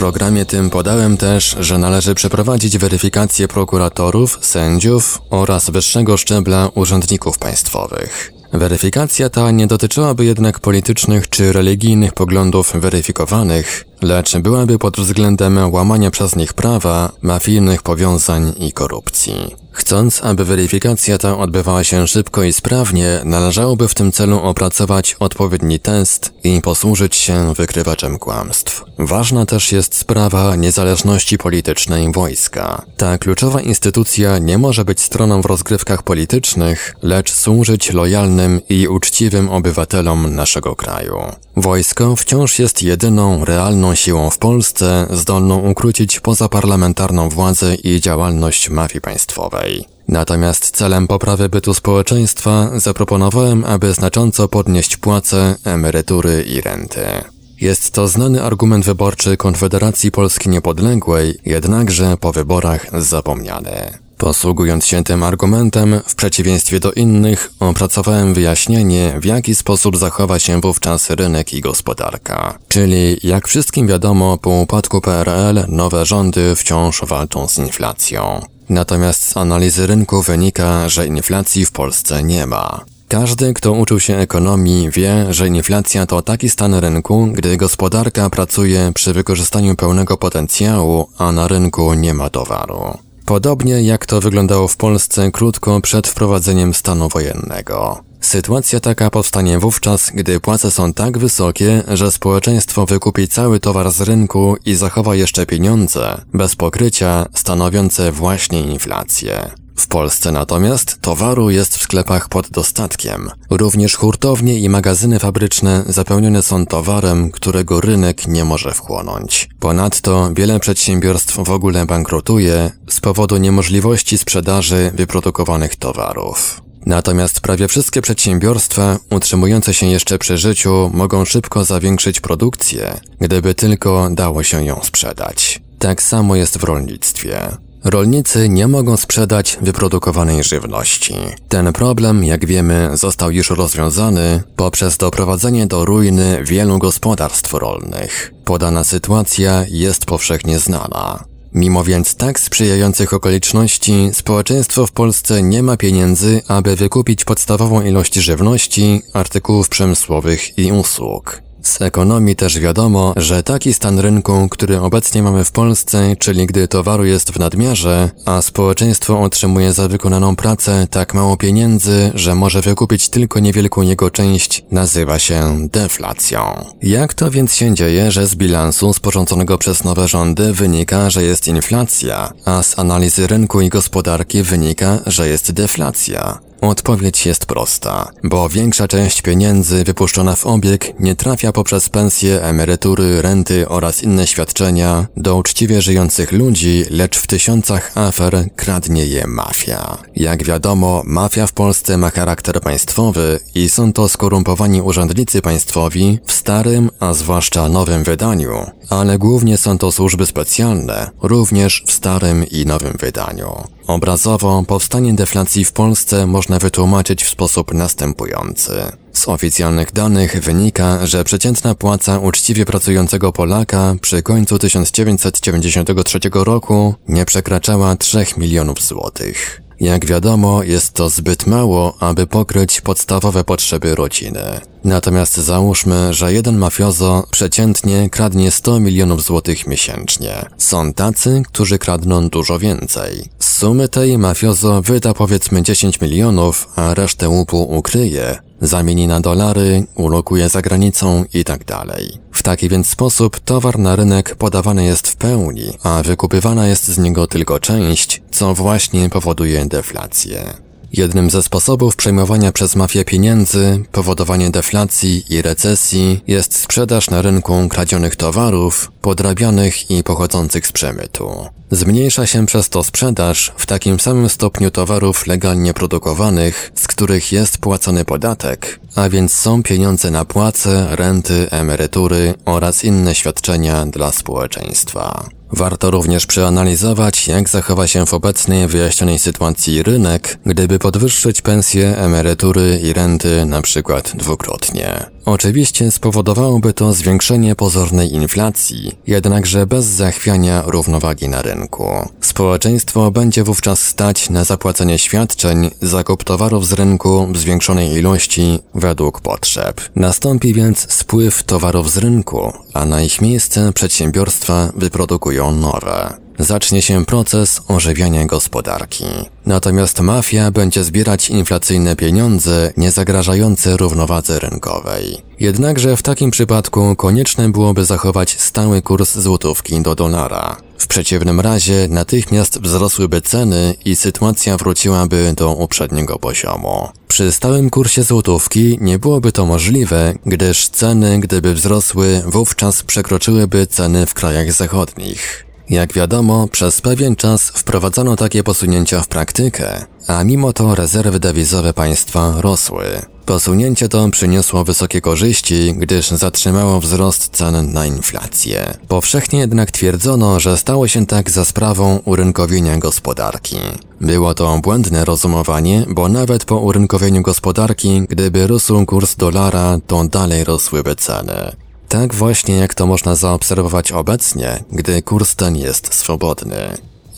Programie tym podałem też, że należy przeprowadzić weryfikację prokuratorów, sędziów oraz wyższego szczebla urzędników państwowych. Weryfikacja ta nie dotyczyłaby jednak politycznych czy religijnych poglądów weryfikowanych, lecz byłaby pod względem łamania przez nich prawa, mafijnych powiązań i korupcji. Chcąc, aby weryfikacja ta odbywała się szybko i sprawnie, należałoby w tym celu opracować odpowiedni test i posłużyć się wykrywaczem kłamstw. Ważna też jest sprawa niezależności politycznej wojska. Ta kluczowa instytucja nie może być stroną w rozgrywkach politycznych, lecz służyć lojalnym i uczciwym obywatelom naszego kraju. Wojsko wciąż jest jedyną realną siłą w Polsce, zdolną ukrócić pozaparlamentarną władzę i działalność mafii państwowej. Natomiast celem poprawy bytu społeczeństwa zaproponowałem, aby znacząco podnieść płace, emerytury i renty. Jest to znany argument wyborczy Konfederacji Polski Niepodległej, jednakże po wyborach zapomniany. Posługując się tym argumentem, w przeciwieństwie do innych, opracowałem wyjaśnienie, w jaki sposób zachowa się wówczas rynek i gospodarka. Czyli, jak wszystkim wiadomo, po upadku PRL nowe rządy wciąż walczą z inflacją. Natomiast z analizy rynku wynika, że inflacji w Polsce nie ma. Każdy, kto uczył się ekonomii, wie, że inflacja to taki stan rynku, gdy gospodarka pracuje przy wykorzystaniu pełnego potencjału, a na rynku nie ma towaru. Podobnie jak to wyglądało w Polsce krótko przed wprowadzeniem stanu wojennego. Sytuacja taka powstanie wówczas, gdy płace są tak wysokie, że społeczeństwo wykupi cały towar z rynku i zachowa jeszcze pieniądze, bez pokrycia, stanowiące właśnie inflację. W Polsce natomiast towaru jest w sklepach pod dostatkiem. Również hurtownie i magazyny fabryczne zapełnione są towarem, którego rynek nie może wchłonąć. Ponadto wiele przedsiębiorstw w ogóle bankrutuje z powodu niemożliwości sprzedaży wyprodukowanych towarów. Natomiast prawie wszystkie przedsiębiorstwa utrzymujące się jeszcze przy życiu mogą szybko zawiększyć produkcję, gdyby tylko dało się ją sprzedać. Tak samo jest w rolnictwie. Rolnicy nie mogą sprzedać wyprodukowanej żywności. Ten problem, jak wiemy, został już rozwiązany poprzez doprowadzenie do ruiny wielu gospodarstw rolnych. Podana sytuacja jest powszechnie znana. Mimo więc tak sprzyjających okoliczności, społeczeństwo w Polsce nie ma pieniędzy, aby wykupić podstawową ilość żywności, artykułów przemysłowych i usług. Z ekonomii też wiadomo, że taki stan rynku, który obecnie mamy w Polsce, czyli gdy towaru jest w nadmiarze, a społeczeństwo otrzymuje za wykonaną pracę tak mało pieniędzy, że może wykupić tylko niewielką jego część, nazywa się deflacją. Jak to więc się dzieje, że z bilansu sporządzonego przez nowe rządy wynika, że jest inflacja, a z analizy rynku i gospodarki wynika, że jest deflacja? Odpowiedź jest prosta, bo większa część pieniędzy wypuszczona w obieg nie trafia poprzez pensje, emerytury, renty oraz inne świadczenia do uczciwie żyjących ludzi, lecz w tysiącach afer kradnie je mafia. Jak wiadomo, mafia w Polsce ma charakter państwowy i są to skorumpowani urzędnicy państwowi w starym, a zwłaszcza nowym wydaniu, ale głównie są to służby specjalne, również w starym i nowym wydaniu. Obrazowo powstanie deflacji w Polsce można wytłumaczyć w sposób następujący. Z oficjalnych danych wynika, że przeciętna płaca uczciwie pracującego Polaka przy końcu 1993 roku nie przekraczała 3 milionów złotych. Jak wiadomo, jest to zbyt mało, aby pokryć podstawowe potrzeby rodziny. Natomiast załóżmy, że jeden mafiozo przeciętnie kradnie 100 milionów złotych miesięcznie. Są tacy, którzy kradną dużo więcej. Z sumy tej mafiozo wyda powiedzmy 10 milionów, a resztę łupu ukryje, zamieni na dolary, ulokuje za granicą i tak. W taki więc sposób towar na rynek podawany jest w pełni, a wykupywana jest z niego tylko część, co właśnie powoduje deflację. Jednym ze sposobów przejmowania przez mafię pieniędzy, powodowanie deflacji i recesji jest sprzedaż na rynku kradzionych towarów, podrabianych i pochodzących z przemytu. Zmniejsza się przez to sprzedaż w takim samym stopniu towarów legalnie produkowanych, z których jest płacony podatek, a więc są pieniądze na płace, renty, emerytury oraz inne świadczenia dla społeczeństwa. Warto również przeanalizować, jak zachowa się w obecnej wyjaśnionej sytuacji rynek, gdyby podwyższyć pensje, emerytury i renty na przykład dwukrotnie. Oczywiście spowodowałoby to zwiększenie pozornej inflacji, jednakże bez zachwiania równowagi na rynku. Społeczeństwo będzie wówczas stać na zapłacenie świadczeń, zakup towarów z rynku w zwiększonej ilości według potrzeb. Nastąpi więc spływ towarów z rynku, a na ich miejsce przedsiębiorstwa wyprodukują nowe zacznie się proces ożywiania gospodarki. Natomiast mafia będzie zbierać inflacyjne pieniądze nie zagrażające równowadze rynkowej. Jednakże w takim przypadku konieczne byłoby zachować stały kurs złotówki do dolara. W przeciwnym razie natychmiast wzrosłyby ceny i sytuacja wróciłaby do uprzedniego poziomu. Przy stałym kursie złotówki nie byłoby to możliwe, gdyż ceny, gdyby wzrosły, wówczas przekroczyłyby ceny w krajach zachodnich. Jak wiadomo, przez pewien czas wprowadzano takie posunięcia w praktykę, a mimo to rezerwy dewizowe państwa rosły. Posunięcie to przyniosło wysokie korzyści, gdyż zatrzymało wzrost cen na inflację. Powszechnie jednak twierdzono, że stało się tak za sprawą urynkowienia gospodarki. Było to błędne rozumowanie, bo nawet po urynkowieniu gospodarki, gdyby rósł kurs dolara, to dalej rosłyby ceny. Tak właśnie jak to można zaobserwować obecnie, gdy kurs ten jest swobodny.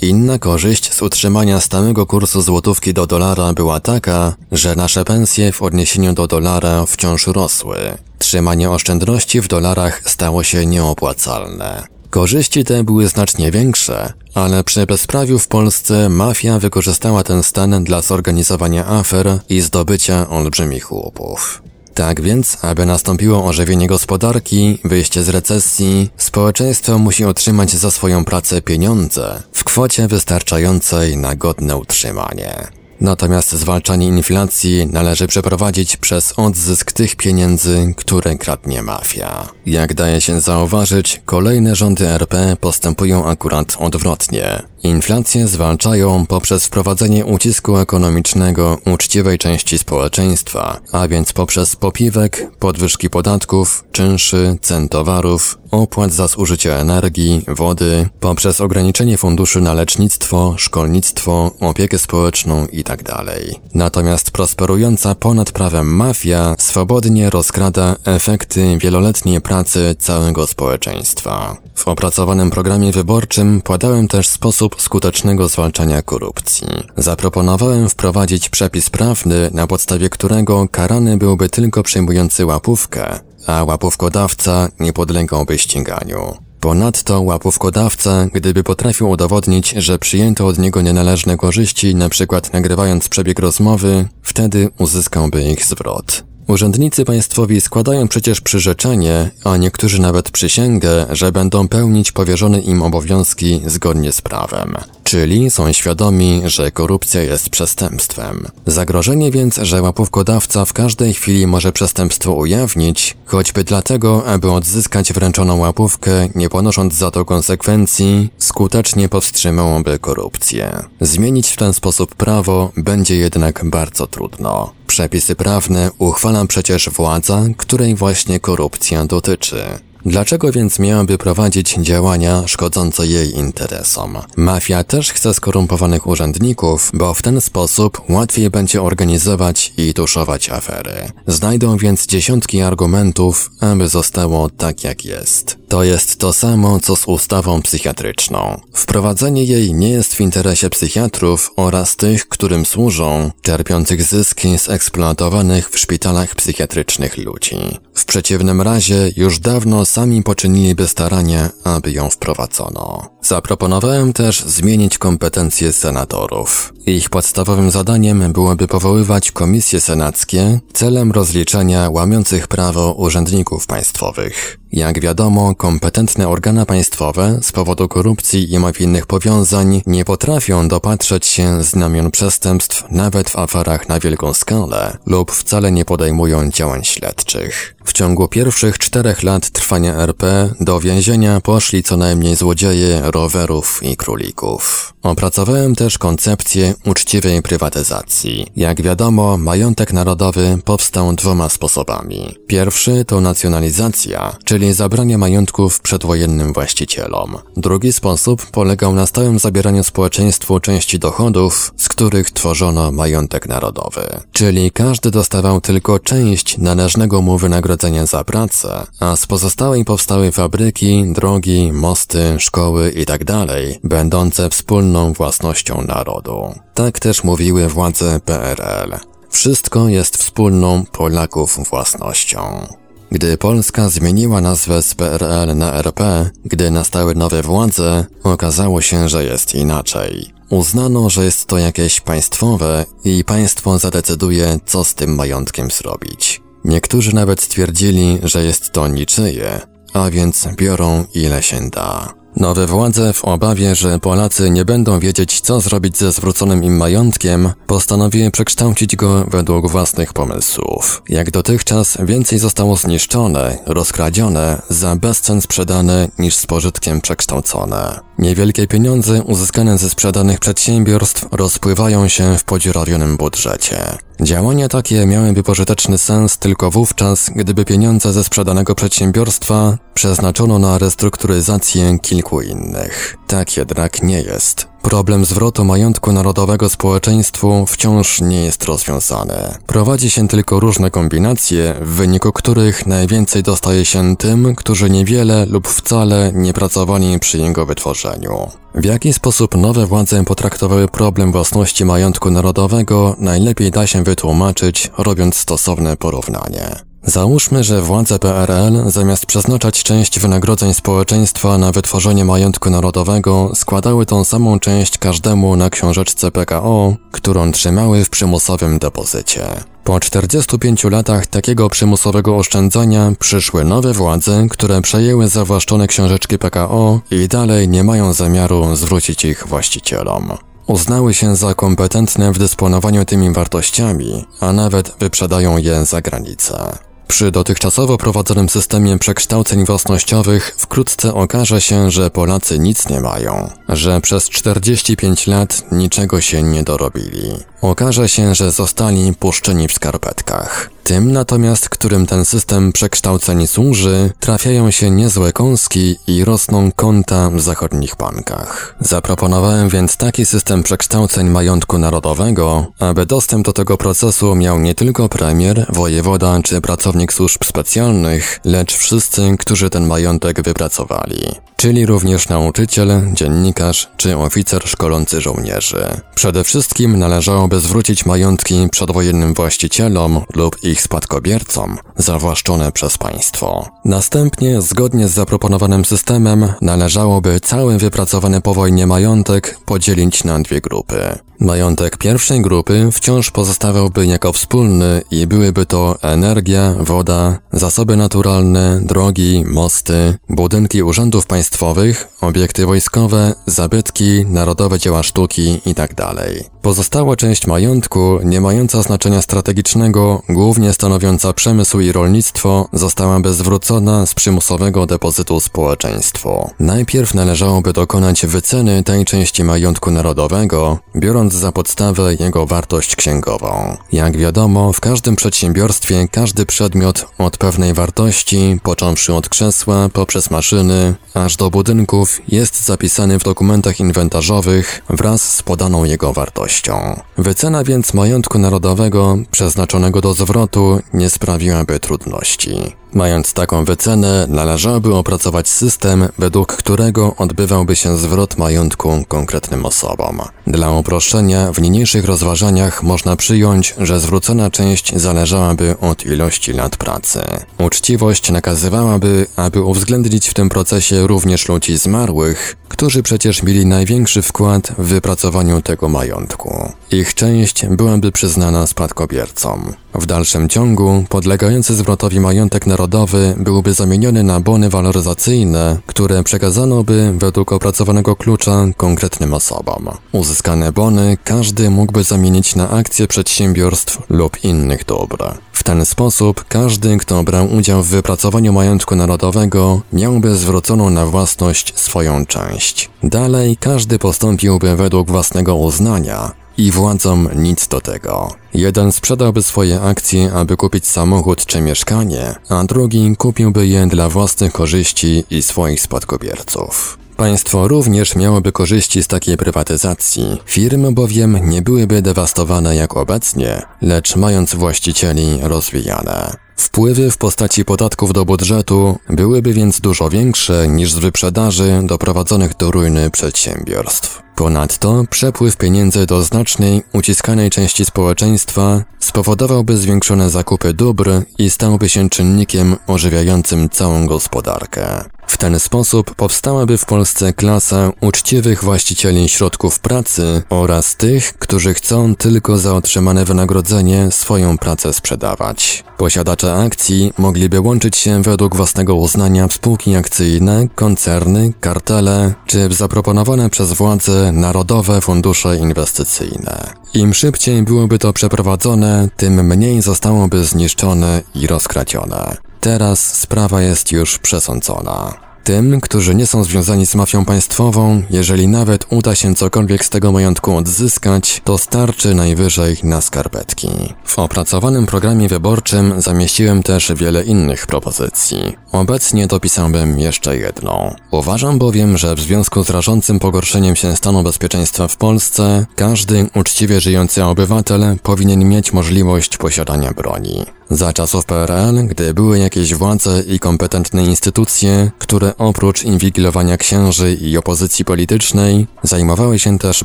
Inna korzyść z utrzymania stałego kursu złotówki do dolara była taka, że nasze pensje w odniesieniu do dolara wciąż rosły. Trzymanie oszczędności w dolarach stało się nieopłacalne. Korzyści te były znacznie większe, ale przy bezprawiu w Polsce mafia wykorzystała ten stan dla zorganizowania afer i zdobycia olbrzymich łupów. Tak więc, aby nastąpiło ożywienie gospodarki, wyjście z recesji, społeczeństwo musi otrzymać za swoją pracę pieniądze w kwocie wystarczającej na godne utrzymanie. Natomiast zwalczanie inflacji należy przeprowadzić przez odzysk tych pieniędzy, które kradnie mafia. Jak daje się zauważyć, kolejne rządy RP postępują akurat odwrotnie. Inflację zwalczają poprzez wprowadzenie ucisku ekonomicznego uczciwej części społeczeństwa, a więc poprzez popiwek, podwyżki podatków, czynszy, cen towarów, opłat za zużycie energii, wody, poprzez ograniczenie funduszy na lecznictwo, szkolnictwo, opiekę społeczną itd. Tak Natomiast prosperująca ponad prawem mafia swobodnie rozkrada efekty wieloletniej pracy całego społeczeństwa. W opracowanym programie wyborczym podałem też sposób skutecznego zwalczania korupcji. Zaproponowałem wprowadzić przepis prawny, na podstawie którego karany byłby tylko przyjmujący łapówkę, a łapówkodawca nie podlegałby ściganiu. Ponadto łapówkodawca, gdyby potrafił udowodnić, że przyjęto od niego nienależne korzyści, np. nagrywając przebieg rozmowy, wtedy uzyskałby ich zwrot. Urzędnicy państwowi składają przecież przyrzeczenie, a niektórzy nawet przysięgę, że będą pełnić powierzone im obowiązki zgodnie z prawem. Czyli są świadomi, że korupcja jest przestępstwem. Zagrożenie więc, że łapówkodawca w każdej chwili może przestępstwo ujawnić, choćby dlatego, aby odzyskać wręczoną łapówkę, nie ponosząc za to konsekwencji, skutecznie powstrzymałoby korupcję. Zmienić w ten sposób prawo będzie jednak bardzo trudno. Przepisy prawne uchwala przecież władza, której właśnie korupcja dotyczy. Dlaczego więc miałaby prowadzić działania szkodzące jej interesom? Mafia też chce skorumpowanych urzędników, bo w ten sposób łatwiej będzie organizować i tuszować afery. Znajdą więc dziesiątki argumentów, aby zostało tak jak jest. To jest to samo, co z ustawą psychiatryczną. Wprowadzenie jej nie jest w interesie psychiatrów oraz tych, którym służą, czerpiących zyski z eksploatowanych w szpitalach psychiatrycznych ludzi. W przeciwnym razie już dawno sami poczyniliby starania, aby ją wprowadzono. Zaproponowałem też zmienić kompetencje senatorów. Ich podstawowym zadaniem byłoby powoływać komisje senackie celem rozliczenia łamiących prawo urzędników państwowych. Jak wiadomo, kompetentne organa państwowe z powodu korupcji i mafijnych powiązań nie potrafią dopatrzeć się znamion przestępstw nawet w aferach na wielką skalę lub wcale nie podejmują działań śledczych. W ciągu pierwszych czterech lat trwania RP do więzienia poszli co najmniej złodzieje rowerów i królików. Opracowałem też koncepcję uczciwej prywatyzacji. Jak wiadomo, majątek narodowy powstał dwoma sposobami. Pierwszy to nacjonalizacja, czyli zabranie majątków przedwojennym właścicielom. Drugi sposób polegał na stałym zabieraniu społeczeństwu części dochodów, z których tworzono majątek narodowy. Czyli każdy dostawał tylko część należnego mu wynagrodzenia za pracę, a z pozostałej powstały fabryki, drogi, mosty, szkoły itd., tak będące wspólną własnością narodu. Tak też mówiły władze PRL. Wszystko jest wspólną Polaków własnością. Gdy Polska zmieniła nazwę z PRL na RP, gdy nastały nowe władze, okazało się, że jest inaczej. Uznano, że jest to jakieś państwowe i państwo zadecyduje, co z tym majątkiem zrobić. Niektórzy nawet stwierdzili, że jest to niczyje, a więc biorą ile się da. Nowe władze w obawie, że Polacy nie będą wiedzieć, co zrobić ze zwróconym im majątkiem, postanowiły przekształcić go według własnych pomysłów. Jak dotychczas więcej zostało zniszczone, rozkradzione, za bezcen sprzedane niż z pożytkiem przekształcone. Niewielkie pieniądze uzyskane ze sprzedanych przedsiębiorstw rozpływają się w podziurawionym budżecie. Działania takie miałyby pożyteczny sens tylko wówczas, gdyby pieniądze ze sprzedanego przedsiębiorstwa przeznaczono na restrukturyzację kilku innych. Tak jednak nie jest. Problem zwrotu majątku narodowego społeczeństwu wciąż nie jest rozwiązany. Prowadzi się tylko różne kombinacje, w wyniku których najwięcej dostaje się tym, którzy niewiele lub wcale nie pracowali przy jego wytworzeniu. W jaki sposób nowe władze potraktowały problem własności majątku narodowego, najlepiej da się wytłumaczyć, robiąc stosowne porównanie. Załóżmy, że władze PRL zamiast przeznaczać część wynagrodzeń społeczeństwa na wytworzenie majątku narodowego, składały tą samą część każdemu na książeczce PKO, którą trzymały w przymusowym depozycie. Po 45 latach takiego przymusowego oszczędzania przyszły nowe władze, które przejęły zawłaszczone książeczki PKO i dalej nie mają zamiaru zwrócić ich właścicielom. Uznały się za kompetentne w dysponowaniu tymi wartościami, a nawet wyprzedają je za granicę. Przy dotychczasowo prowadzonym systemie przekształceń własnościowych wkrótce okaże się, że Polacy nic nie mają, że przez 45 lat niczego się nie dorobili. Okaże się, że zostali puszczeni w skarpetkach. Tym natomiast, którym ten system przekształceń służy, trafiają się niezłe kąski i rosną konta w zachodnich bankach. Zaproponowałem więc taki system przekształceń majątku narodowego, aby dostęp do tego procesu miał nie tylko premier, wojewoda czy pracownik służb specjalnych, lecz wszyscy, którzy ten majątek wypracowali czyli również nauczyciel, dziennikarz czy oficer szkolący żołnierzy. Przede wszystkim należałoby zwrócić majątki przedwojennym właścicielom lub ich spadkobiercom zawłaszczone przez państwo. Następnie, zgodnie z zaproponowanym systemem, należałoby cały wypracowany po wojnie majątek podzielić na dwie grupy. Majątek pierwszej grupy wciąż pozostawiałby jako wspólny i byłyby to energia, woda, zasoby naturalne, drogi, mosty, budynki urzędów państwowych, obiekty wojskowe, zabytki, narodowe dzieła sztuki itd. Tak Pozostała część majątku, nie mająca znaczenia strategicznego, głównie stanowiąca przemysł i rolnictwo, zostałaby zwrócona z przymusowego depozytu społeczeństwu. Najpierw należałoby dokonać wyceny tej części majątku narodowego, biorąc za podstawę jego wartość księgową. Jak wiadomo, w każdym przedsiębiorstwie każdy przedmiot od pewnej wartości, począwszy od krzesła poprzez maszyny, aż do budynków, jest zapisany w dokumentach inwentarzowych wraz z podaną jego wartością. Wycena więc majątku narodowego przeznaczonego do zwrotu nie sprawiłaby trudności. Mając taką wycenę, należałoby opracować system, według którego odbywałby się zwrot majątku konkretnym osobom. Dla uproszczenia, w niniejszych rozważaniach można przyjąć, że zwrócona część zależałaby od ilości lat pracy. Uczciwość nakazywałaby, aby uwzględnić w tym procesie również ludzi zmarłych, którzy przecież mieli największy wkład w wypracowaniu tego majątku. Ich część byłaby przyznana spadkobiercom. W dalszym ciągu, podlegający zwrotowi majątek narodowy narodowy byłby zamieniony na bony waloryzacyjne, które przekazano by według opracowanego klucza konkretnym osobom. Uzyskane bony każdy mógłby zamienić na akcje przedsiębiorstw lub innych dóbr. W ten sposób każdy, kto brał udział w wypracowaniu majątku narodowego, miałby zwróconą na własność swoją część. Dalej każdy postąpiłby według własnego uznania, i władzom nic do tego. Jeden sprzedałby swoje akcje, aby kupić samochód czy mieszkanie, a drugi kupiłby je dla własnych korzyści i swoich spadkobierców. Państwo również miałoby korzyści z takiej prywatyzacji. Firmy bowiem nie byłyby dewastowane jak obecnie, lecz mając właścicieli rozwijane. Wpływy w postaci podatków do budżetu byłyby więc dużo większe niż z wyprzedaży doprowadzonych do ruiny przedsiębiorstw. Ponadto przepływ pieniędzy do znacznej, uciskanej części społeczeństwa spowodowałby zwiększone zakupy dóbr i stałby się czynnikiem ożywiającym całą gospodarkę. W ten sposób powstałaby w Polsce klasa uczciwych właścicieli środków pracy oraz tych, którzy chcą tylko za otrzymane wynagrodzenie swoją pracę sprzedawać. Posiadacze akcji mogliby łączyć się według własnego uznania w spółki akcyjne, koncerny, kartele czy w zaproponowane przez władze narodowe fundusze inwestycyjne. Im szybciej byłoby to przeprowadzone, tym mniej zostałoby zniszczone i rozkracione. Teraz sprawa jest już przesądzona. Tym, którzy nie są związani z mafią państwową, jeżeli nawet uda się cokolwiek z tego majątku odzyskać, to starczy najwyżej na skarpetki. W opracowanym programie wyborczym zamieściłem też wiele innych propozycji. Obecnie dopisałbym jeszcze jedną. Uważam bowiem, że w związku z rażącym pogorszeniem się stanu bezpieczeństwa w Polsce, każdy uczciwie żyjący obywatel powinien mieć możliwość posiadania broni. Za czasów PRL, gdy były jakieś władze i kompetentne instytucje, które oprócz inwigilowania księży i opozycji politycznej, zajmowały się też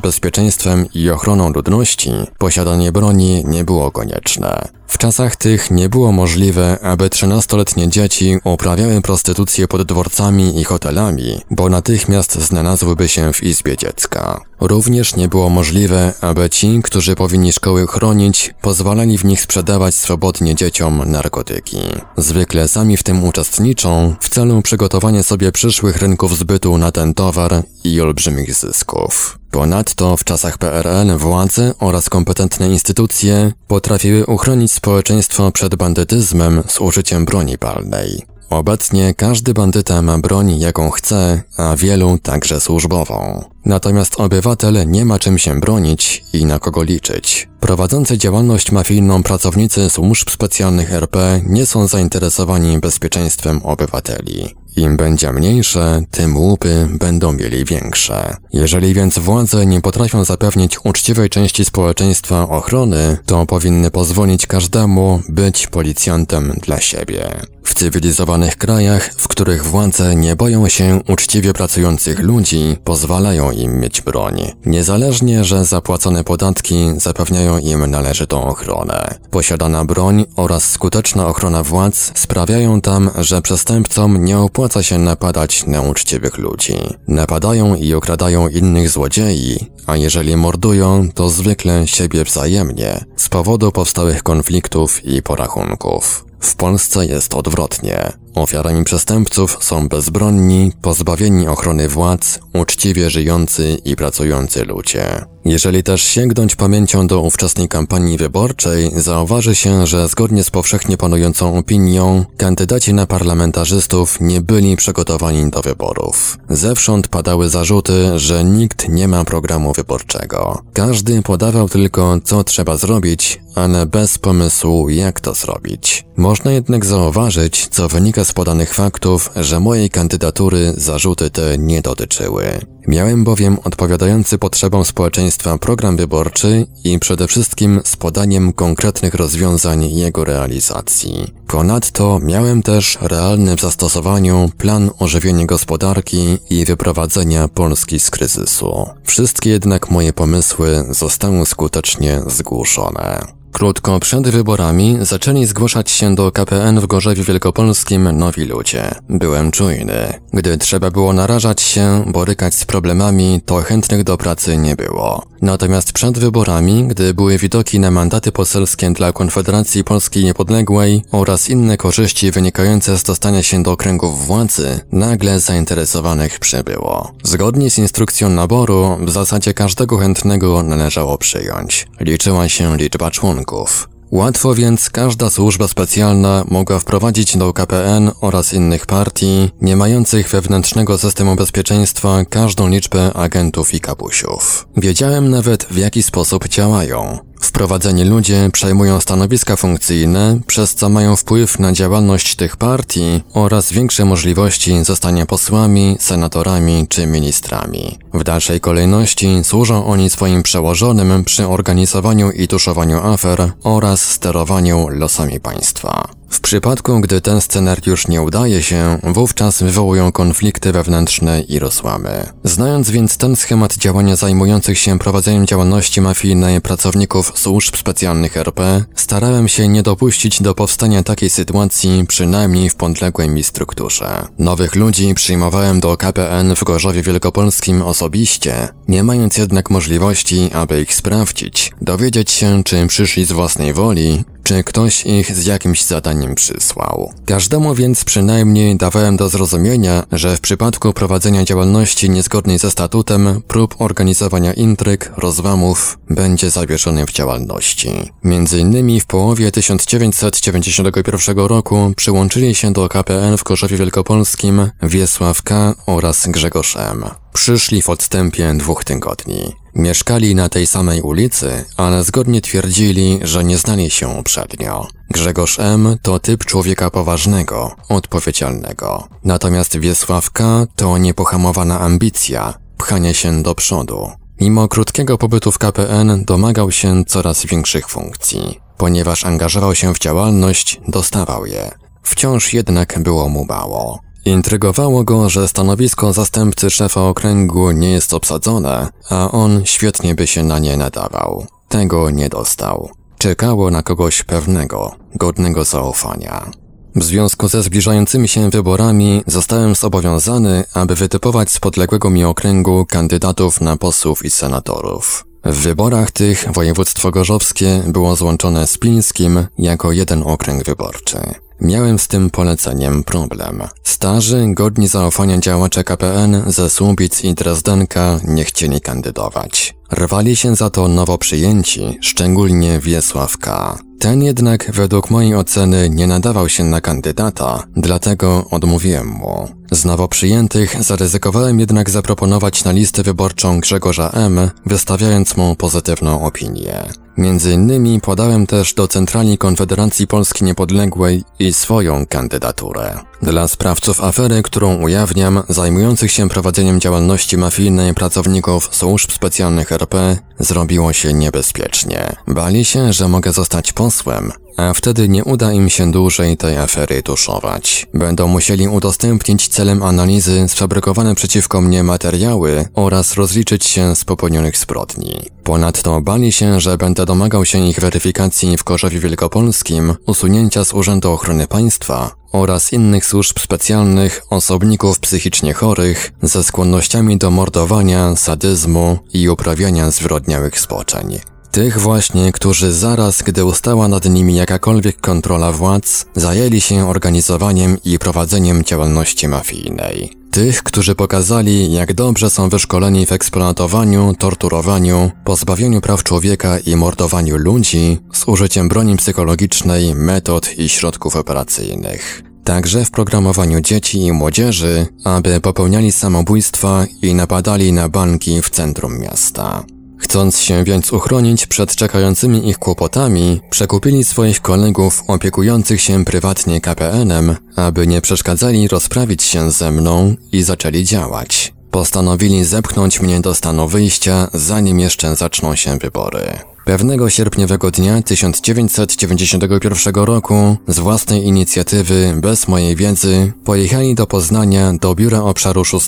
bezpieczeństwem i ochroną ludności, posiadanie broni nie było konieczne. W czasach tych nie było możliwe, aby trzynastoletnie dzieci uprawiały prostytucję pod dworcami i hotelami, bo natychmiast znalazłyby się w izbie dziecka. Również nie było możliwe, aby ci, którzy powinni szkoły chronić, pozwalali w nich sprzedawać swobodnie dzieciom narkotyki. Zwykle sami w tym uczestniczą w celu przygotowania sobie przyszłych rynków zbytu na ten towar i olbrzymich zysków. Ponadto w czasach PRL władze oraz kompetentne instytucje potrafiły uchronić społeczeństwo przed bandytyzmem z użyciem broni palnej. Obecnie każdy bandyta ma broń jaką chce, a wielu także służbową. Natomiast obywatel nie ma czym się bronić i na kogo liczyć. Prowadzący działalność mafijną pracownicy służb specjalnych RP nie są zainteresowani bezpieczeństwem obywateli. Im będzie mniejsze, tym łupy będą mieli większe. Jeżeli więc władze nie potrafią zapewnić uczciwej części społeczeństwa ochrony, to powinny pozwolić każdemu być policjantem dla siebie. W cywilizowanych krajach, w których władze nie boją się uczciwie pracujących ludzi, pozwalają im mieć broń, niezależnie, że zapłacone podatki zapewniają im należytą ochronę. Posiadana broń oraz skuteczna ochrona władz sprawiają tam, że przestępcom nie opłaca się napadać na uczciwych ludzi. Napadają i okradają innych złodziei, a jeżeli mordują, to zwykle siebie wzajemnie, z powodu powstałych konfliktów i porachunków. W Polsce jest odwrotnie. Ofiarami przestępców są bezbronni, pozbawieni ochrony władz, uczciwie żyjący i pracujący ludzie. Jeżeli też sięgnąć pamięcią do ówczesnej kampanii wyborczej, zauważy się, że zgodnie z powszechnie panującą opinią, kandydaci na parlamentarzystów nie byli przygotowani do wyborów. Zewsząd padały zarzuty, że nikt nie ma programu wyborczego. Każdy podawał tylko, co trzeba zrobić, ale bez pomysłu, jak to zrobić. Można jednak zauważyć, co wynika z podanych faktów, że mojej kandydatury zarzuty te nie dotyczyły. Miałem bowiem odpowiadający potrzebom społeczeństwa program wyborczy i przede wszystkim z podaniem konkretnych rozwiązań jego realizacji. Ponadto miałem też realny w zastosowaniu plan ożywienia gospodarki i wyprowadzenia Polski z kryzysu. Wszystkie jednak moje pomysły zostały skutecznie zgłuszone. Krótko przed wyborami zaczęli zgłaszać się do KPN w Gorzewie Wielkopolskim nowi ludzie. Byłem czujny. Gdy trzeba było narażać się, borykać z problemami, to chętnych do pracy nie było. Natomiast przed wyborami, gdy były widoki na mandaty poselskie dla Konfederacji Polskiej Niepodległej oraz inne korzyści wynikające z dostania się do kręgów władzy, nagle zainteresowanych przybyło. Zgodnie z instrukcją naboru, w zasadzie każdego chętnego należało przyjąć. Liczyła się liczba członków. Łatwo więc każda służba specjalna mogła wprowadzić do KPN oraz innych partii, nie mających wewnętrznego systemu bezpieczeństwa, każdą liczbę agentów i kapusiów. Wiedziałem nawet w jaki sposób działają. Wprowadzeni ludzie przejmują stanowiska funkcyjne, przez co mają wpływ na działalność tych partii oraz większe możliwości zostania posłami, senatorami czy ministrami. W dalszej kolejności służą oni swoim przełożonym przy organizowaniu i tuszowaniu afer oraz sterowaniu losami państwa. W przypadku, gdy ten scenariusz nie udaje się, wówczas wywołują konflikty wewnętrzne i rozłamy. Znając więc ten schemat działania zajmujących się prowadzeniem działalności mafijnej pracowników służb specjalnych RP, starałem się nie dopuścić do powstania takiej sytuacji, przynajmniej w podległej mi strukturze. Nowych ludzi przyjmowałem do KPN w Gorzowie Wielkopolskim osobiście, nie mając jednak możliwości, aby ich sprawdzić, dowiedzieć się, czy przyszli z własnej woli, czy ktoś ich z jakimś zadaniem przysłał. Każdemu więc przynajmniej dawałem do zrozumienia, że w przypadku prowadzenia działalności niezgodnej ze statutem, prób organizowania intryg, rozłamów, będzie zawieszony w działalności. Między innymi w połowie 1991 roku przyłączyli się do KPN w Korzowie Wielkopolskim Wiesław K. oraz Grzegorz M. Przyszli w odstępie dwóch tygodni. Mieszkali na tej samej ulicy, ale zgodnie twierdzili, że nie znali się uprzednio. Grzegorz M. to typ człowieka poważnego, odpowiedzialnego. Natomiast Wiesław K. to niepohamowana ambicja, pchanie się do przodu. Mimo krótkiego pobytu w KPN domagał się coraz większych funkcji. Ponieważ angażował się w działalność, dostawał je. Wciąż jednak było mu mało. Intrygowało go, że stanowisko zastępcy szefa okręgu nie jest obsadzone, a on świetnie by się na nie nadawał. Tego nie dostał. Czekało na kogoś pewnego, godnego zaufania. W związku ze zbliżającymi się wyborami zostałem zobowiązany, aby wytypować z podległego mi okręgu kandydatów na posłów i senatorów. W wyborach tych województwo gorzowskie było złączone z Pińskim jako jeden okręg wyborczy. Miałem z tym poleceniem problem. Starzy, godni zaufania działacze KPN ze Słubic i Drezdenka nie chcieli kandydować. Rwali się za to nowo przyjęci, szczególnie Wiesław K. Ten jednak według mojej oceny nie nadawał się na kandydata, dlatego odmówiłem mu. Z nowo przyjętych zaryzykowałem jednak zaproponować na listę wyborczą Grzegorza M., wystawiając mu pozytywną opinię. Między innymi podałem też do Centrali Konfederacji Polski Niepodległej i swoją kandydaturę. Dla sprawców afery, którą ujawniam, zajmujących się prowadzeniem działalności mafijnej pracowników służb specjalnych RP, zrobiło się niebezpiecznie. Bali się, że mogę zostać posłem, a wtedy nie uda im się dłużej tej afery tuszować. Będą musieli udostępnić celem analizy sfabrykowane przeciwko mnie materiały oraz rozliczyć się z popełnionych zbrodni. Ponadto bali się, że będę domagał się ich weryfikacji w Korzowie Wielkopolskim, usunięcia z Urzędu Ochrony Państwa oraz innych służb specjalnych osobników psychicznie chorych ze skłonnościami do mordowania, sadyzmu i uprawiania zwyrodniałych zboczeń. Tych właśnie, którzy zaraz, gdy ustała nad nimi jakakolwiek kontrola władz, zajęli się organizowaniem i prowadzeniem działalności mafijnej. Tych, którzy pokazali, jak dobrze są wyszkoleni w eksploatowaniu, torturowaniu, pozbawieniu praw człowieka i mordowaniu ludzi z użyciem broni psychologicznej, metod i środków operacyjnych. Także w programowaniu dzieci i młodzieży, aby popełniali samobójstwa i napadali na banki w centrum miasta. Chcąc się więc uchronić przed czekającymi ich kłopotami, przekupili swoich kolegów opiekujących się prywatnie KPN-em, aby nie przeszkadzali rozprawić się ze mną i zaczęli działać. Postanowili zepchnąć mnie do stanu wyjścia, zanim jeszcze zaczną się wybory. Pewnego sierpniowego dnia 1991 roku z własnej inicjatywy, bez mojej wiedzy, pojechali do Poznania do biura obszaru 6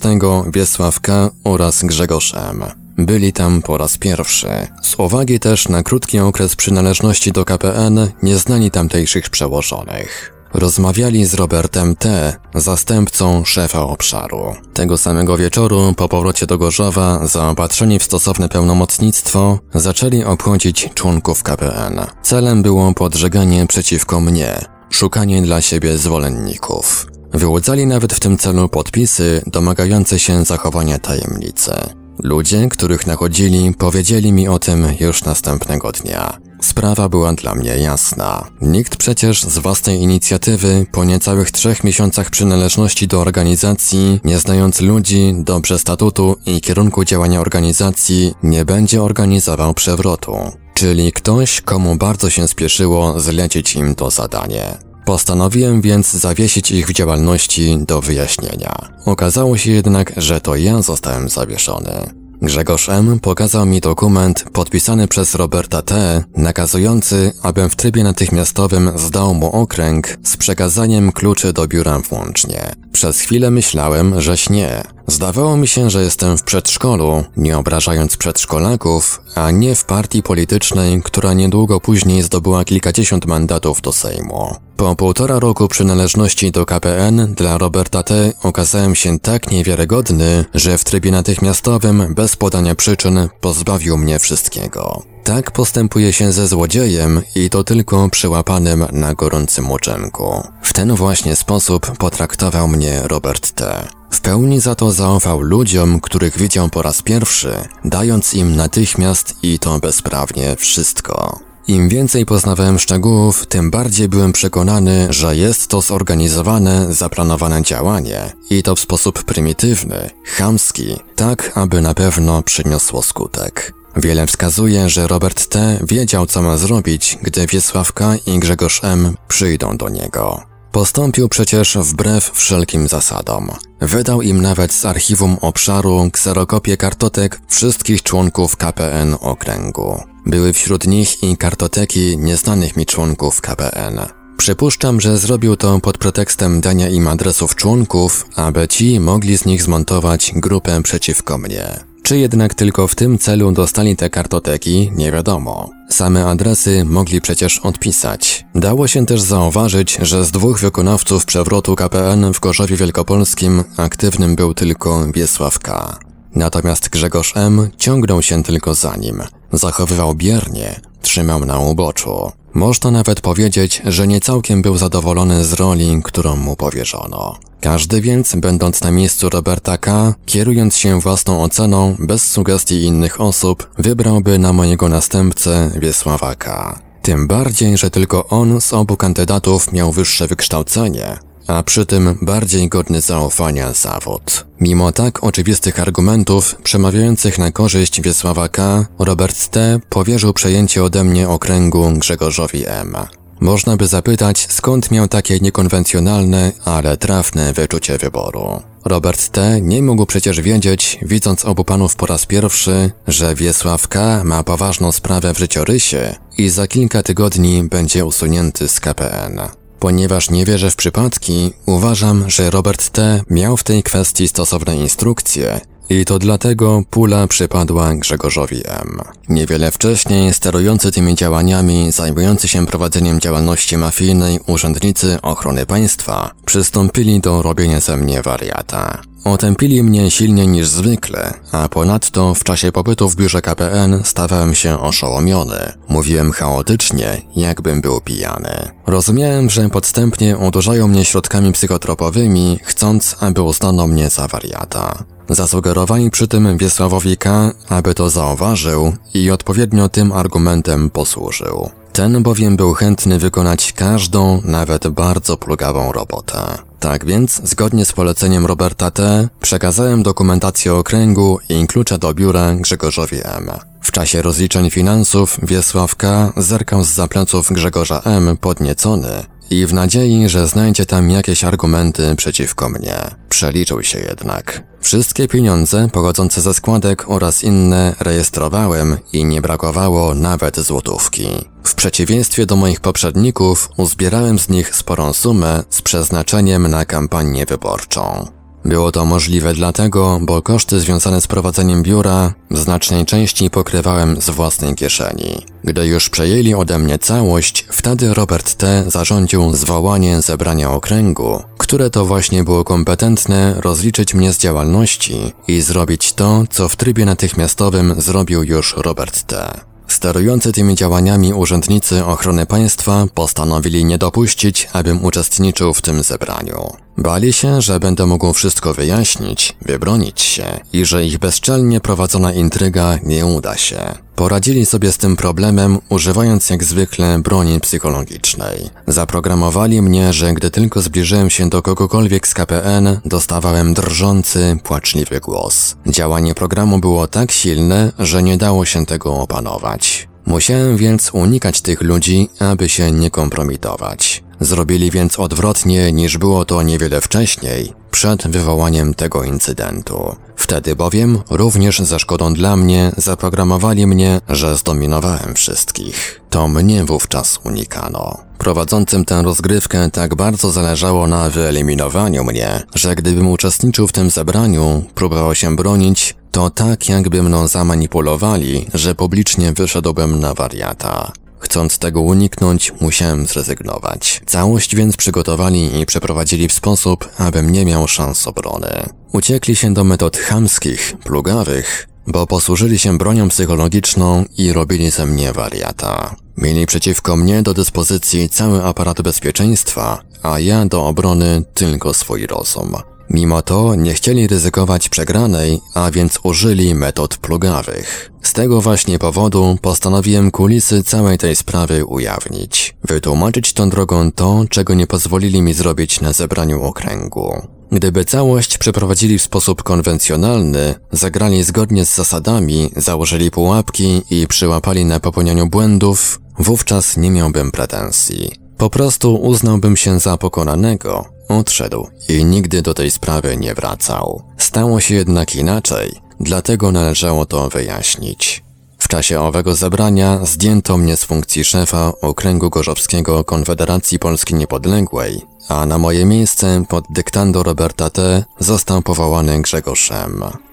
Wiesław K. oraz Grzegorz M. Byli tam po raz pierwszy. Z uwagi też na krótki okres przynależności do KPN nie znali tamtejszych przełożonych. Rozmawiali z Robertem T., zastępcą szefa obszaru. Tego samego wieczoru, po powrocie do Gorzowa, zaopatrzeni w stosowne pełnomocnictwo, zaczęli obchodzić członków KPN. Celem było podżeganie przeciwko mnie, szukanie dla siebie zwolenników. Wyłudzali nawet w tym celu podpisy domagające się zachowania tajemnicy. Ludzie, których nachodzili, powiedzieli mi o tym już następnego dnia. Sprawa była dla mnie jasna. Nikt przecież z własnej inicjatywy, po niecałych trzech miesiącach przynależności do organizacji, nie znając ludzi, dobrze statutu i kierunku działania organizacji, nie będzie organizował przewrotu. Czyli ktoś, komu bardzo się spieszyło zlecić im to zadanie. Postanowiłem więc zawiesić ich w działalności do wyjaśnienia. Okazało się jednak, że to ja zostałem zawieszony. Grzegorz M. pokazał mi dokument podpisany przez Roberta T., nakazujący, abym w trybie natychmiastowym zdał mu okręg z przekazaniem kluczy do biura włącznie. Przez chwilę myślałem, że śnie. Zdawało mi się, że jestem w przedszkolu, nie obrażając przedszkolaków, a nie w partii politycznej, która niedługo później zdobyła kilkadziesiąt mandatów do Sejmu. Po półtora roku przynależności do KPN dla Roberta T. okazałem się tak niewiarygodny, że w trybie natychmiastowym, bez podania przyczyn, pozbawił mnie wszystkiego. Tak postępuje się ze złodziejem i to tylko przyłapanym na gorącym uczynku. W ten właśnie sposób potraktował mnie Robert T. W pełni za to zaufał ludziom, których widział po raz pierwszy, dając im natychmiast i to bezprawnie wszystko. Im więcej poznawałem szczegółów, tym bardziej byłem przekonany, że jest to zorganizowane, zaplanowane działanie i to w sposób prymitywny, chamski, tak aby na pewno przyniosło skutek. Wiele wskazuje, że Robert T. wiedział co ma zrobić, gdy Wiesław K. i Grzegorz M. przyjdą do niego. Postąpił przecież wbrew wszelkim zasadom. Wydał im nawet z archiwum obszaru kserokopię kartotek wszystkich członków KPN okręgu. Były wśród nich i kartoteki nieznanych mi członków KPN. Przypuszczam, że zrobił to pod pretekstem dania im adresów członków, aby ci mogli z nich zmontować grupę przeciwko mnie. Czy jednak tylko w tym celu dostali te kartoteki, nie wiadomo. Same adresy mogli przecież odpisać. Dało się też zauważyć, że z dwóch wykonawców przewrotu KPN w Gorzowie Wielkopolskim aktywnym był tylko Wiesław K. Natomiast Grzegorz M. ciągnął się tylko za nim. Zachowywał biernie, trzymał na uboczu. Można nawet powiedzieć, że nie całkiem był zadowolony z roli, którą mu powierzono. Każdy więc, będąc na miejscu Roberta K., kierując się własną oceną, bez sugestii innych osób, wybrałby na mojego następcę Wiesława K. Tym bardziej, że tylko on z obu kandydatów miał wyższe wykształcenie, a przy tym bardziej godny zaufania zawód. Mimo tak oczywistych argumentów przemawiających na korzyść Wiesława K., Robert T. powierzył przejęcie ode mnie okręgu Grzegorzowi M. Można by zapytać, skąd miał takie niekonwencjonalne, ale trafne wyczucie wyboru. Robert T. nie mógł przecież wiedzieć, widząc obu panów po raz pierwszy, że Wiesław K. ma poważną sprawę w życiorysie i za kilka tygodni będzie usunięty z KPN. Ponieważ nie wierzę w przypadki, uważam, że Robert T. miał w tej kwestii stosowne instrukcje i to dlatego pula przypadła Grzegorzowi M. Niewiele wcześniej sterujący tymi działaniami, zajmujący się prowadzeniem działalności mafijnej urzędnicy ochrony państwa przystąpili do robienia ze mnie wariata. Otępili mnie silniej niż zwykle, a ponadto w czasie pobytu w biurze KPN stawałem się oszołomiony. Mówiłem chaotycznie, jakbym był pijany. Rozumiałem, że podstępnie uderzają mnie środkami psychotropowymi, chcąc, aby uznano mnie za wariata. Zasugerowali przy tym Wiesławowi K., aby to zauważył i odpowiednio tym argumentem posłużył. Ten bowiem był chętny wykonać każdą, nawet bardzo plugawą robotę. Tak więc, zgodnie z poleceniem Roberta T., przekazałem dokumentację okręgu i klucze do biura Grzegorzowi M. W czasie rozliczeń finansów Wiesław K. zerkał z zapleców Grzegorza M. podniecony i w nadziei, że znajdzie tam jakieś argumenty przeciwko mnie. Przeliczył się jednak. Wszystkie pieniądze pochodzące ze składek oraz inne rejestrowałem i nie brakowało nawet złotówki. W przeciwieństwie do moich poprzedników uzbierałem z nich sporą sumę z przeznaczeniem na kampanię wyborczą. Było to możliwe dlatego, bo koszty związane z prowadzeniem biura w znacznej części pokrywałem z własnej kieszeni. Gdy już przejęli ode mnie całość, wtedy Robert T. zarządził zwołanie zebrania okręgu, które to właśnie było kompetentne rozliczyć mnie z działalności i zrobić to, co w trybie natychmiastowym zrobił już Robert T. Sterujący tymi działaniami urzędnicy ochrony państwa postanowili nie dopuścić, abym uczestniczył w tym zebraniu. Bali się, że będę mógł wszystko wyjaśnić, wybronić się i że ich bezczelnie prowadzona intryga nie uda się. Poradzili sobie z tym problemem, używając jak zwykle broni psychologicznej. Zaprogramowali mnie, że gdy tylko zbliżyłem się do kogokolwiek z KPN, dostawałem drżący, płaczliwy głos. Działanie programu było tak silne, że nie dało się tego opanować. Musiałem więc unikać tych ludzi, aby się nie kompromitować. Zrobili więc odwrotnie niż było to niewiele wcześniej, przed wywołaniem tego incydentu. Wtedy bowiem, również za szkodą dla mnie, zaprogramowali mnie, że zdominowałem wszystkich. To mnie wówczas unikano. Prowadzącym tę rozgrywkę tak bardzo zależało na wyeliminowaniu mnie, że gdybym uczestniczył w tym zebraniu, próbował się bronić, to tak jakby mną zamanipulowali, że publicznie wyszedłbym na wariata. Chcąc tego uniknąć, musiałem zrezygnować. Całość więc przygotowali i przeprowadzili w sposób, abym nie miał szans obrony. Uciekli się do metod chamskich, plugawych, bo posłużyli się bronią psychologiczną i robili ze mnie wariata. Mieli przeciwko mnie do dyspozycji cały aparat bezpieczeństwa, a ja do obrony tylko swój rozum. Mimo to nie chcieli ryzykować przegranej, a więc użyli metod plugawych. Z tego właśnie powodu postanowiłem kulisy całej tej sprawy ujawnić. Wytłumaczyć tą drogą to, czego nie pozwolili mi zrobić na zebraniu okręgu. Gdyby całość przeprowadzili w sposób konwencjonalny, zagrali zgodnie z zasadami, założyli pułapki i przyłapali na popełnianiu błędów, wówczas nie miałbym pretensji. Po prostu uznałbym się za pokonanego, odszedł i nigdy do tej sprawy nie wracał. Stało się jednak inaczej, dlatego należało to wyjaśnić. W czasie owego zebrania zdjęto mnie z funkcji szefa Okręgu Gorzowskiego Konfederacji Polski Niepodległej a na moje miejsce pod dyktando Roberta T. został powołany Grzegorz.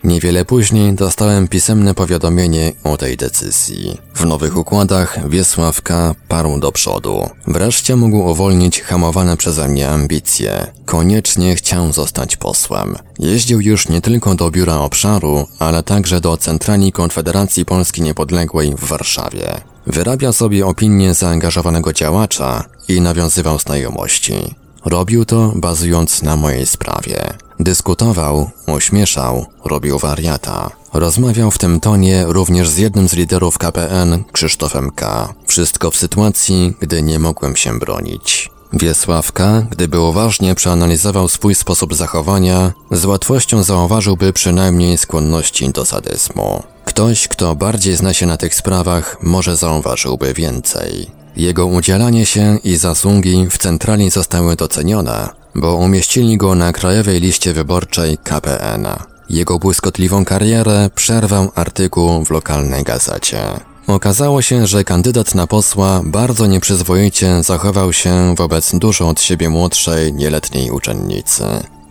Niewiele później dostałem pisemne powiadomienie o tej decyzji. W nowych układach Wiesław K. parł do przodu. Wreszcie mógł uwolnić hamowane przeze mnie ambicje. Koniecznie chciał zostać posłem. Jeździł już nie tylko do biura obszaru, ale także do Centrali Konfederacji Polski Niepodległej w Warszawie. Wyrabia sobie opinię zaangażowanego działacza i nawiązywał znajomości. Robił to bazując na mojej sprawie. Dyskutował, ośmieszał, robił wariata. Rozmawiał w tym tonie również z jednym z liderów KPN, Krzysztofem K. Wszystko w sytuacji, gdy nie mogłem się bronić. Wiesławka, gdyby uważnie przeanalizował swój sposób zachowania, z łatwością zauważyłby przynajmniej skłonności do sadyzmu. Ktoś, kto bardziej zna się na tych sprawach, może zauważyłby więcej. Jego udzielanie się i zasługi w centrali zostały docenione, bo umieścili go na krajowej liście wyborczej KPN. Jego błyskotliwą karierę przerwał artykuł w lokalnej gazecie. Okazało się, że kandydat na posła bardzo nieprzyzwoicie zachował się wobec dużo od siebie młodszej, nieletniej uczennicy.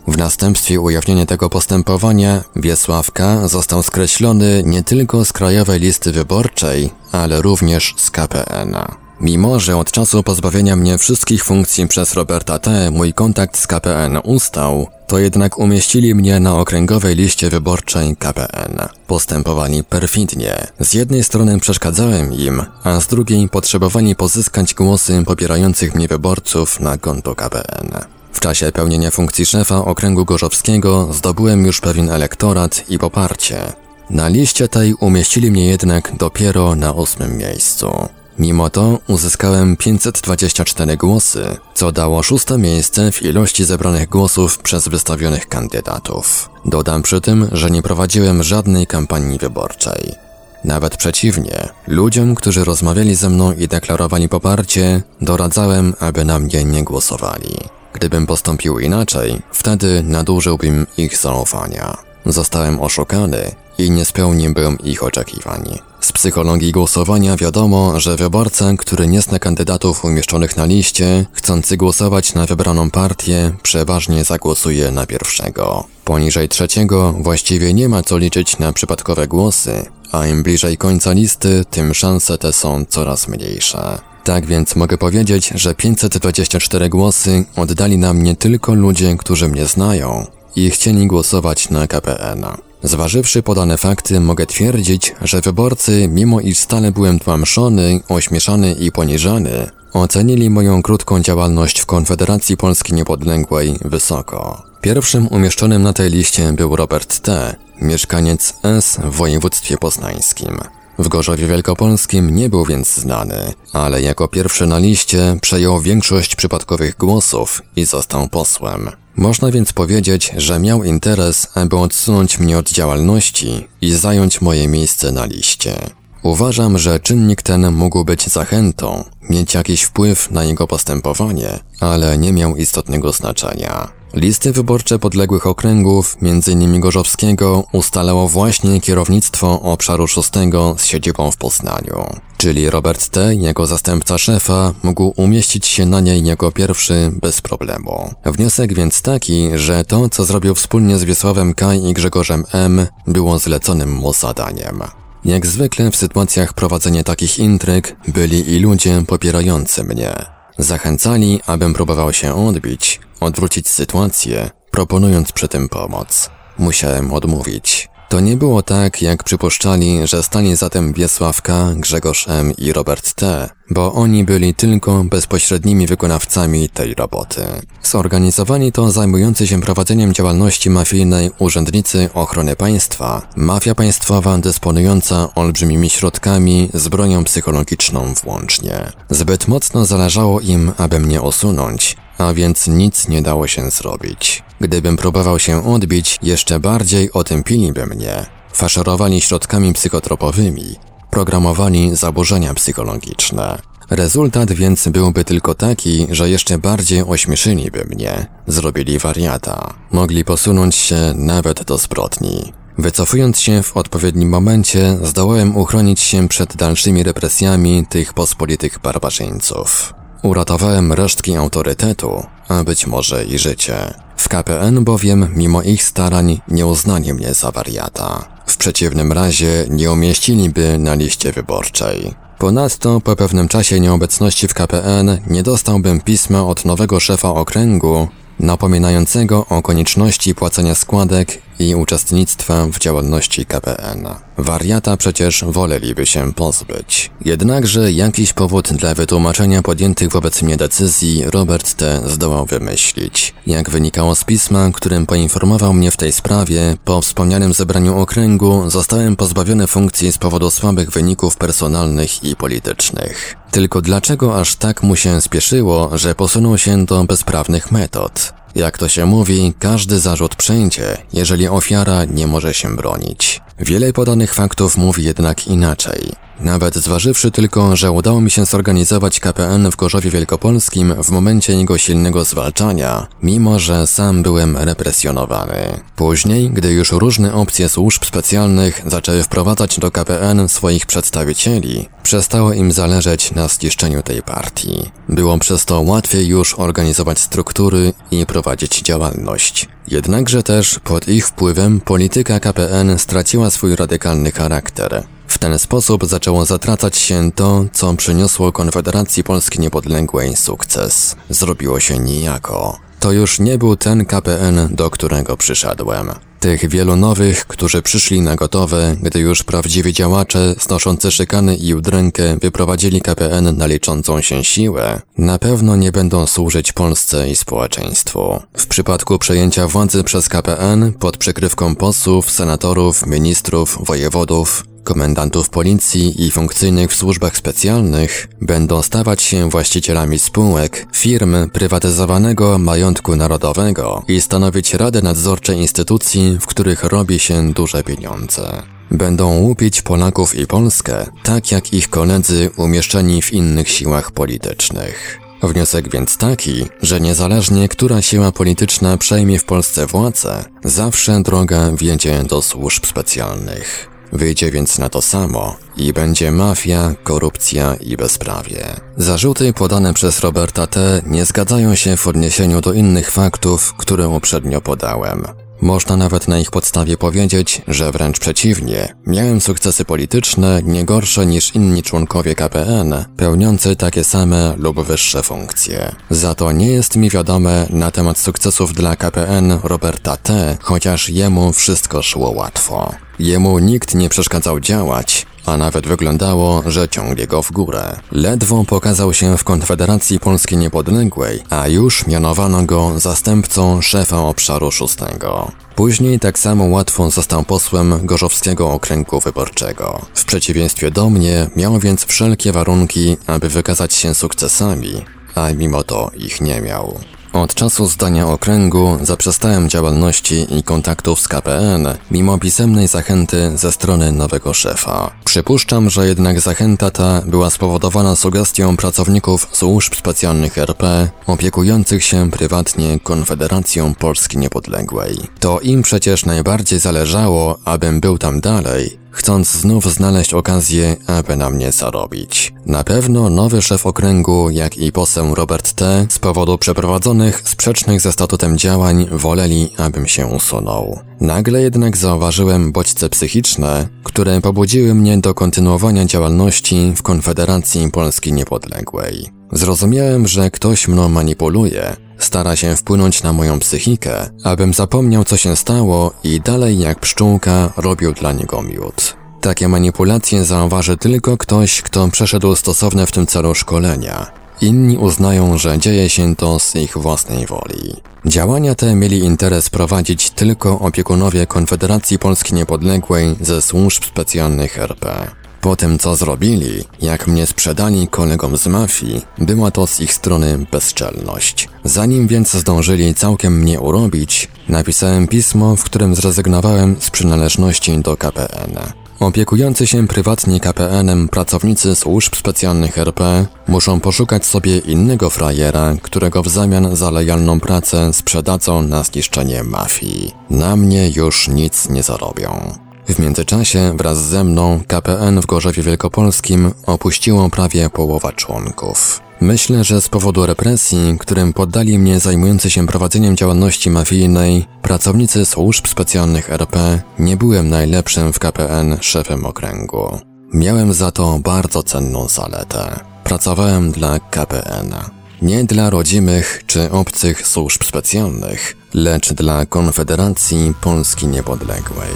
W następstwie ujawnienia tego postępowania Wiesławka został skreślony nie tylko z krajowej listy wyborczej, ale również z KPN. Mimo, że od czasu pozbawienia mnie wszystkich funkcji przez Roberta T. mój kontakt z KPN ustał, to jednak umieścili mnie na okręgowej liście wyborczej KPN. Postępowali perfidnie. Z jednej strony przeszkadzałem im, a z drugiej potrzebowali pozyskać głosy popierających mnie wyborców na konto KPN. W czasie pełnienia funkcji szefa okręgu gorzowskiego zdobyłem już pewien elektorat i poparcie. Na liście tej umieścili mnie jednak dopiero na ósmym miejscu. Mimo to uzyskałem 524 głosy, co dało szóste miejsce w ilości zebranych głosów przez wystawionych kandydatów. Dodam przy tym, że nie prowadziłem żadnej kampanii wyborczej. Nawet przeciwnie, ludziom, którzy rozmawiali ze mną i deklarowali poparcie, doradzałem, aby na mnie nie głosowali. Gdybym postąpił inaczej, wtedy nadużyłbym ich zaufania. Zostałem oszukany i nie spełniłbym ich oczekiwań. Z psychologii głosowania wiadomo, że wyborca, który nie zna kandydatów umieszczonych na liście, chcący głosować na wybraną partię, przeważnie zagłosuje na pierwszego. Poniżej trzeciego właściwie nie ma co liczyć na przypadkowe głosy, a im bliżej końca listy, tym szanse te są coraz mniejsze. Tak więc mogę powiedzieć, że 524 głosy oddali na mnie tylko ludzie, którzy mnie znają i chcieli głosować na KPN. Zważywszy podane fakty, mogę twierdzić, że wyborcy, mimo iż stale byłem tłamszony, ośmieszany i poniżany, ocenili moją krótką działalność w Konfederacji Polski Niepodległej wysoko. Pierwszym umieszczonym na tej liście był Robert T., mieszkaniec S w województwie poznańskim. W Gorzowie Wielkopolskim nie był więc znany, ale jako pierwszy na liście przejął większość przypadkowych głosów i został posłem. Można więc powiedzieć, że miał interes, aby odsunąć mnie od działalności i zająć moje miejsce na liście. Uważam, że czynnik ten mógł być zachętą, mieć jakiś wpływ na jego postępowanie, ale nie miał istotnego znaczenia. Listy wyborcze podległych okręgów, m.in. Gorzowskiego, ustalało właśnie kierownictwo obszaru 6 z siedzibą w Poznaniu. Czyli Robert T., jako zastępca szefa, mógł umieścić się na niej jako pierwszy bez problemu. Wniosek więc taki, że to, co zrobił wspólnie z Wiesławem K. i Grzegorzem M., było zleconym mu zadaniem. Jak zwykle w sytuacjach prowadzenia takich intryg byli i ludzie popierający mnie. Zachęcali, abym próbował się odbić, odwrócić sytuację, proponując przy tym pomoc. Musiałem odmówić. To nie było tak, jak przypuszczali, że stali zatem Wiesław K., Grzegorz M. i Robert T., bo oni byli tylko bezpośrednimi wykonawcami tej roboty. Zorganizowani to zajmujący się prowadzeniem działalności mafijnej urzędnicy ochrony państwa, mafia państwowa dysponująca olbrzymimi środkami, z bronią psychologiczną włącznie. Zbyt mocno zależało im, aby mnie usunąć, a więc nic nie dało się zrobić. Gdybym próbował się odbić, jeszcze bardziej otępiliby mnie. Faszerowali środkami psychotropowymi, programowali zaburzenia psychologiczne. Rezultat więc byłby tylko taki, że jeszcze bardziej ośmieszyliby mnie, zrobili wariata. Mogli posunąć się nawet do zbrodni. Wycofując się w odpowiednim momencie, zdołałem uchronić się przed dalszymi represjami tych pospolitych barbarzyńców. Uratowałem resztki autorytetu, a być może i życie. W KPN bowiem, mimo ich starań, nie uznali mnie za wariata. W przeciwnym razie nie umieściliby na liście wyborczej. Ponadto po pewnym czasie nieobecności w KPN nie dostałbym pisma od nowego szefa okręgu, napominającego o konieczności płacenia składek i uczestnictwa w działalności KPN. Wariata przecież woleliby się pozbyć. Jednakże jakiś powód dla wytłumaczenia podjętych wobec mnie decyzji Robert T. zdołał wymyślić. Jak wynikało z pisma, którym poinformował mnie w tej sprawie, po wspomnianym zebraniu okręgu zostałem pozbawiony funkcji z powodu słabych wyników personalnych i politycznych. Tylko dlaczego aż tak mu się spieszyło, że posunął się do bezprawnych metod? Jak to się mówi, każdy zarzut przejdzie, jeżeli ofiara nie może się bronić. Wiele podanych faktów mówi jednak inaczej. Nawet zważywszy tylko, że udało mi się zorganizować KPN w Gorzowie Wielkopolskim w momencie jego silnego zwalczania, mimo że sam byłem represjonowany. Później, gdy już różne opcje służb specjalnych zaczęły wprowadzać do KPN swoich przedstawicieli, przestało im zależeć na zniszczeniu tej partii. Było przez to łatwiej już organizować struktury i prowadzić działalność. Jednakże też pod ich wpływem polityka KPN straciła swój radykalny charakter. W ten sposób zaczęło zatracać się to, co przyniosło Konfederacji Polski Niepodległej sukces. Zrobiło się nijako. To już nie był ten KPN, do którego przyszedłem. Tych wielu nowych, którzy przyszli na gotowe, gdy już prawdziwi działacze, znoszący szykany i udrękę, wyprowadzili KPN na liczącą się siłę, na pewno nie będą służyć Polsce i społeczeństwu. W przypadku przejęcia władzy przez KPN, pod przykrywką posłów, senatorów, ministrów, wojewodów, komendantów policji i funkcyjnych w służbach specjalnych będą stawać się właścicielami spółek, firm prywatyzowanego majątku narodowego i stanowić rady nadzorcze instytucji, w których robi się duże pieniądze. Będą łupić Polaków i Polskę, tak jak ich koledzy umieszczeni w innych siłach politycznych. Wniosek więc taki, że niezależnie która siła polityczna przejmie w Polsce władzę, zawsze droga wiedzie do służb specjalnych. Wyjdzie więc na to samo i będzie mafia, korupcja i bezprawie. Zarzuty podane przez Roberta T. nie zgadzają się w odniesieniu do innych faktów, które uprzednio podałem. Można nawet na ich podstawie powiedzieć, że wręcz przeciwnie, miałem sukcesy polityczne nie gorsze niż inni członkowie KPN, pełniący takie same lub wyższe funkcje. Za to nie jest mi wiadome na temat sukcesów dla KPN Roberta T., chociaż jemu wszystko szło łatwo. Jemu nikt nie przeszkadzał działać, a nawet wyglądało, że ciągnie go w górę. Ledwo pokazał się w Konfederacji Polskiej Niepodległej, a już mianowano go zastępcą szefa obszaru szóstego. Później tak samo łatwo został posłem Gorzowskiego Okręgu Wyborczego. W przeciwieństwie do mnie miał więc wszelkie warunki, aby wykazać się sukcesami, a mimo to ich nie miał. Od czasu zdania okręgu zaprzestałem działalności i kontaktów z KPN, mimo pisemnej zachęty ze strony nowego szefa. Przypuszczam, że jednak zachęta ta była spowodowana sugestią pracowników służb specjalnych RP, opiekujących się prywatnie Konfederacją Polski Niepodległej. To im przecież najbardziej zależało, abym był tam dalej, chcąc znów znaleźć okazję, aby na mnie zarobić. Na pewno nowy szef okręgu, jak i poseł Robert T. z powodu przeprowadzonych sprzecznych ze statutem działań woleli, abym się usunął. Nagle jednak zauważyłem bodźce psychiczne, które pobudziły mnie do kontynuowania działalności w Konfederacji Polski Niepodległej. Zrozumiałem, że ktoś mną manipuluje, stara się wpłynąć na moją psychikę, abym zapomniał co się stało i dalej jak pszczółka robił dla niego miód. Takie manipulacje zauważy tylko ktoś, kto przeszedł stosowne w tym celu szkolenia. Inni uznają, że dzieje się to z ich własnej woli. Działania te mieli interes prowadzić tylko opiekunowie Konfederacji Polski Niepodległej ze służb specjalnych RP. Po tym co zrobili, jak mnie sprzedali kolegom z mafii, była to z ich strony bezczelność. Zanim więc zdążyli całkiem mnie urobić, napisałem pismo, w którym zrezygnowałem z przynależności do KPN. Opiekujący się prywatnie KPN-em pracownicy służb specjalnych RP muszą poszukać sobie innego frajera, którego w zamian za lojalną pracę sprzedadzą na zniszczenie mafii. Na mnie już nic nie zarobią. W międzyczasie wraz ze mną KPN w Gorzowie Wielkopolskim opuściło prawie połowa członków. Myślę, że z powodu represji, którym poddali mnie zajmujący się prowadzeniem działalności mafijnej, pracownicy służb specjalnych RP, nie byłem najlepszym w KPN szefem okręgu. Miałem za to bardzo cenną zaletę. Pracowałem dla KPN. Nie dla rodzimych czy obcych służb specjalnych, lecz dla Konfederacji Polski Niepodległej.